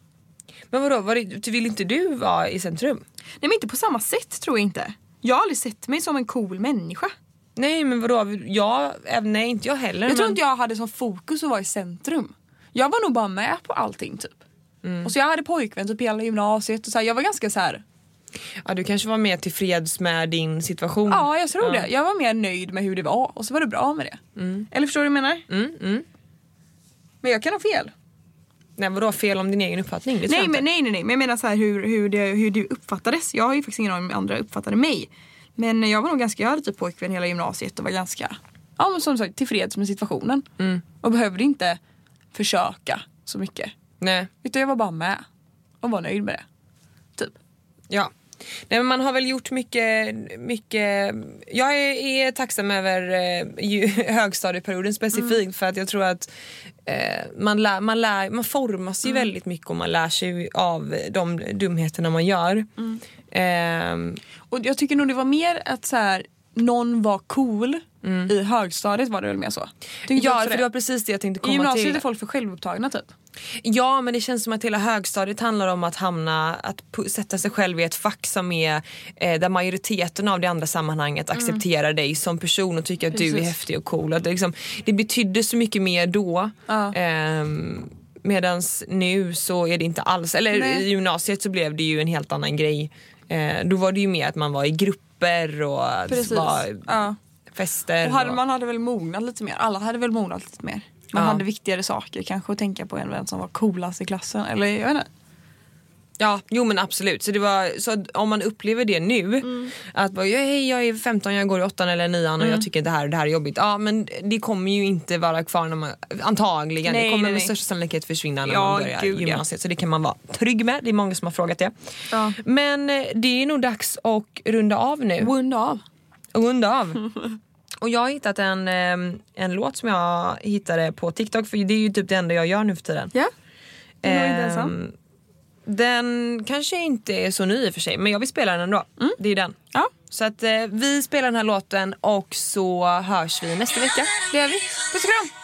Men vadå, var det, vill inte du vara i centrum? Nej men inte på samma sätt tror jag inte. Jag har aldrig sett mig som en cool människa. Nej men vadå, jag, nej inte jag heller. Jag tror men, inte jag hade som fokus att vara i centrum. Jag var nog bara med på allting typ. Och så jag hade pojkvän typ hela gymnasiet och så här, jag var ganska så här. ja, du kanske var mer tillfreds med din situation. ja jag tror det. Jag var mer nöjd med hur det var och så var det bra med det. Eller förstår du vad jag menar? Mm, mm. Men jag kan ha fel. Nej vadå fel om din egen uppfattning? Det tror Nej men, nej nej nej men jag menar så här hur, hur, det, hur du uppfattades. Jag har ju faktiskt ingen aning om andra uppfattade mig. Men jag var nog ganska, jag hade typ pojkvän hela gymnasiet och var ganska, ja men som sagt tillfreds med situationen. Och behövde inte försöka så mycket. Nej. Utan jag var bara med och var nöjd med det. Typ. Ja. Nej, men man har väl gjort mycket, mycket jag är, är tacksam över eh, högstadieperioden specifikt Mm. för att jag tror att eh, man, lär, man, lär, man formas ju Mm. väldigt mycket och man lär sig av de dumheterna man gör. Mm. Ehm, Och jag tycker nog det var mer att så här, någon var cool i högstadiet var det väl mer så? Tycker inte Ja, för det var precis det jag tänkte I komma gymnasiet till. är folk för självupptagna typ. Ja men det känns som att hela högstadiet handlar om att hamna, att sätta sig själv i ett fack som är eh, där majoriteten av det andra sammanhanget accepterar dig som person och tycker att du är Mm. Precis. häftig och cool. Att det, liksom, det betydde så mycket mer då. Ja. Ehm, medans nu så är det inte alls, eller Nej. i gymnasiet så blev det ju en helt annan grej. Eh, då var det ju mer att man var i grupper och Precis. var Ja. fester. Och hade, och- man hade väl mognat lite mer. Alla hade väl mognat lite mer. Man Ja. hade viktigare saker kanske att tänka på än vem som var coolast i klassen. Eller jag vet inte. Ja, jo men absolut. Så, det var, så om man upplever det nu, att bara, "Ja, hej, jag är 15, jag går i åttan eller nian och jag tycker det här, det här är jobbigt. Ja men det kommer ju inte vara kvar när man, antagligen. Nej, det kommer nej, med nej. största sannolikhet försvinna när Ja, man börjar gud, ja. gymnasiet. Så det kan man vara trygg med. Det är många som har frågat det. Ja. Men eh, det är nog dags att runda av nu. Runda av. Runda av. Och jag har hittat en, eh, en låt som jag hittade på TikTok för det är ju typ det enda jag gör nu för tiden. Ja. Du är inte ensam. Den kanske inte är så ny i och för sig men jag vill spela den ändå. Det är den. Ja, Så att eh, vi spelar den här låten och så hörs vi nästa vecka. det gör vi. Puss och kram!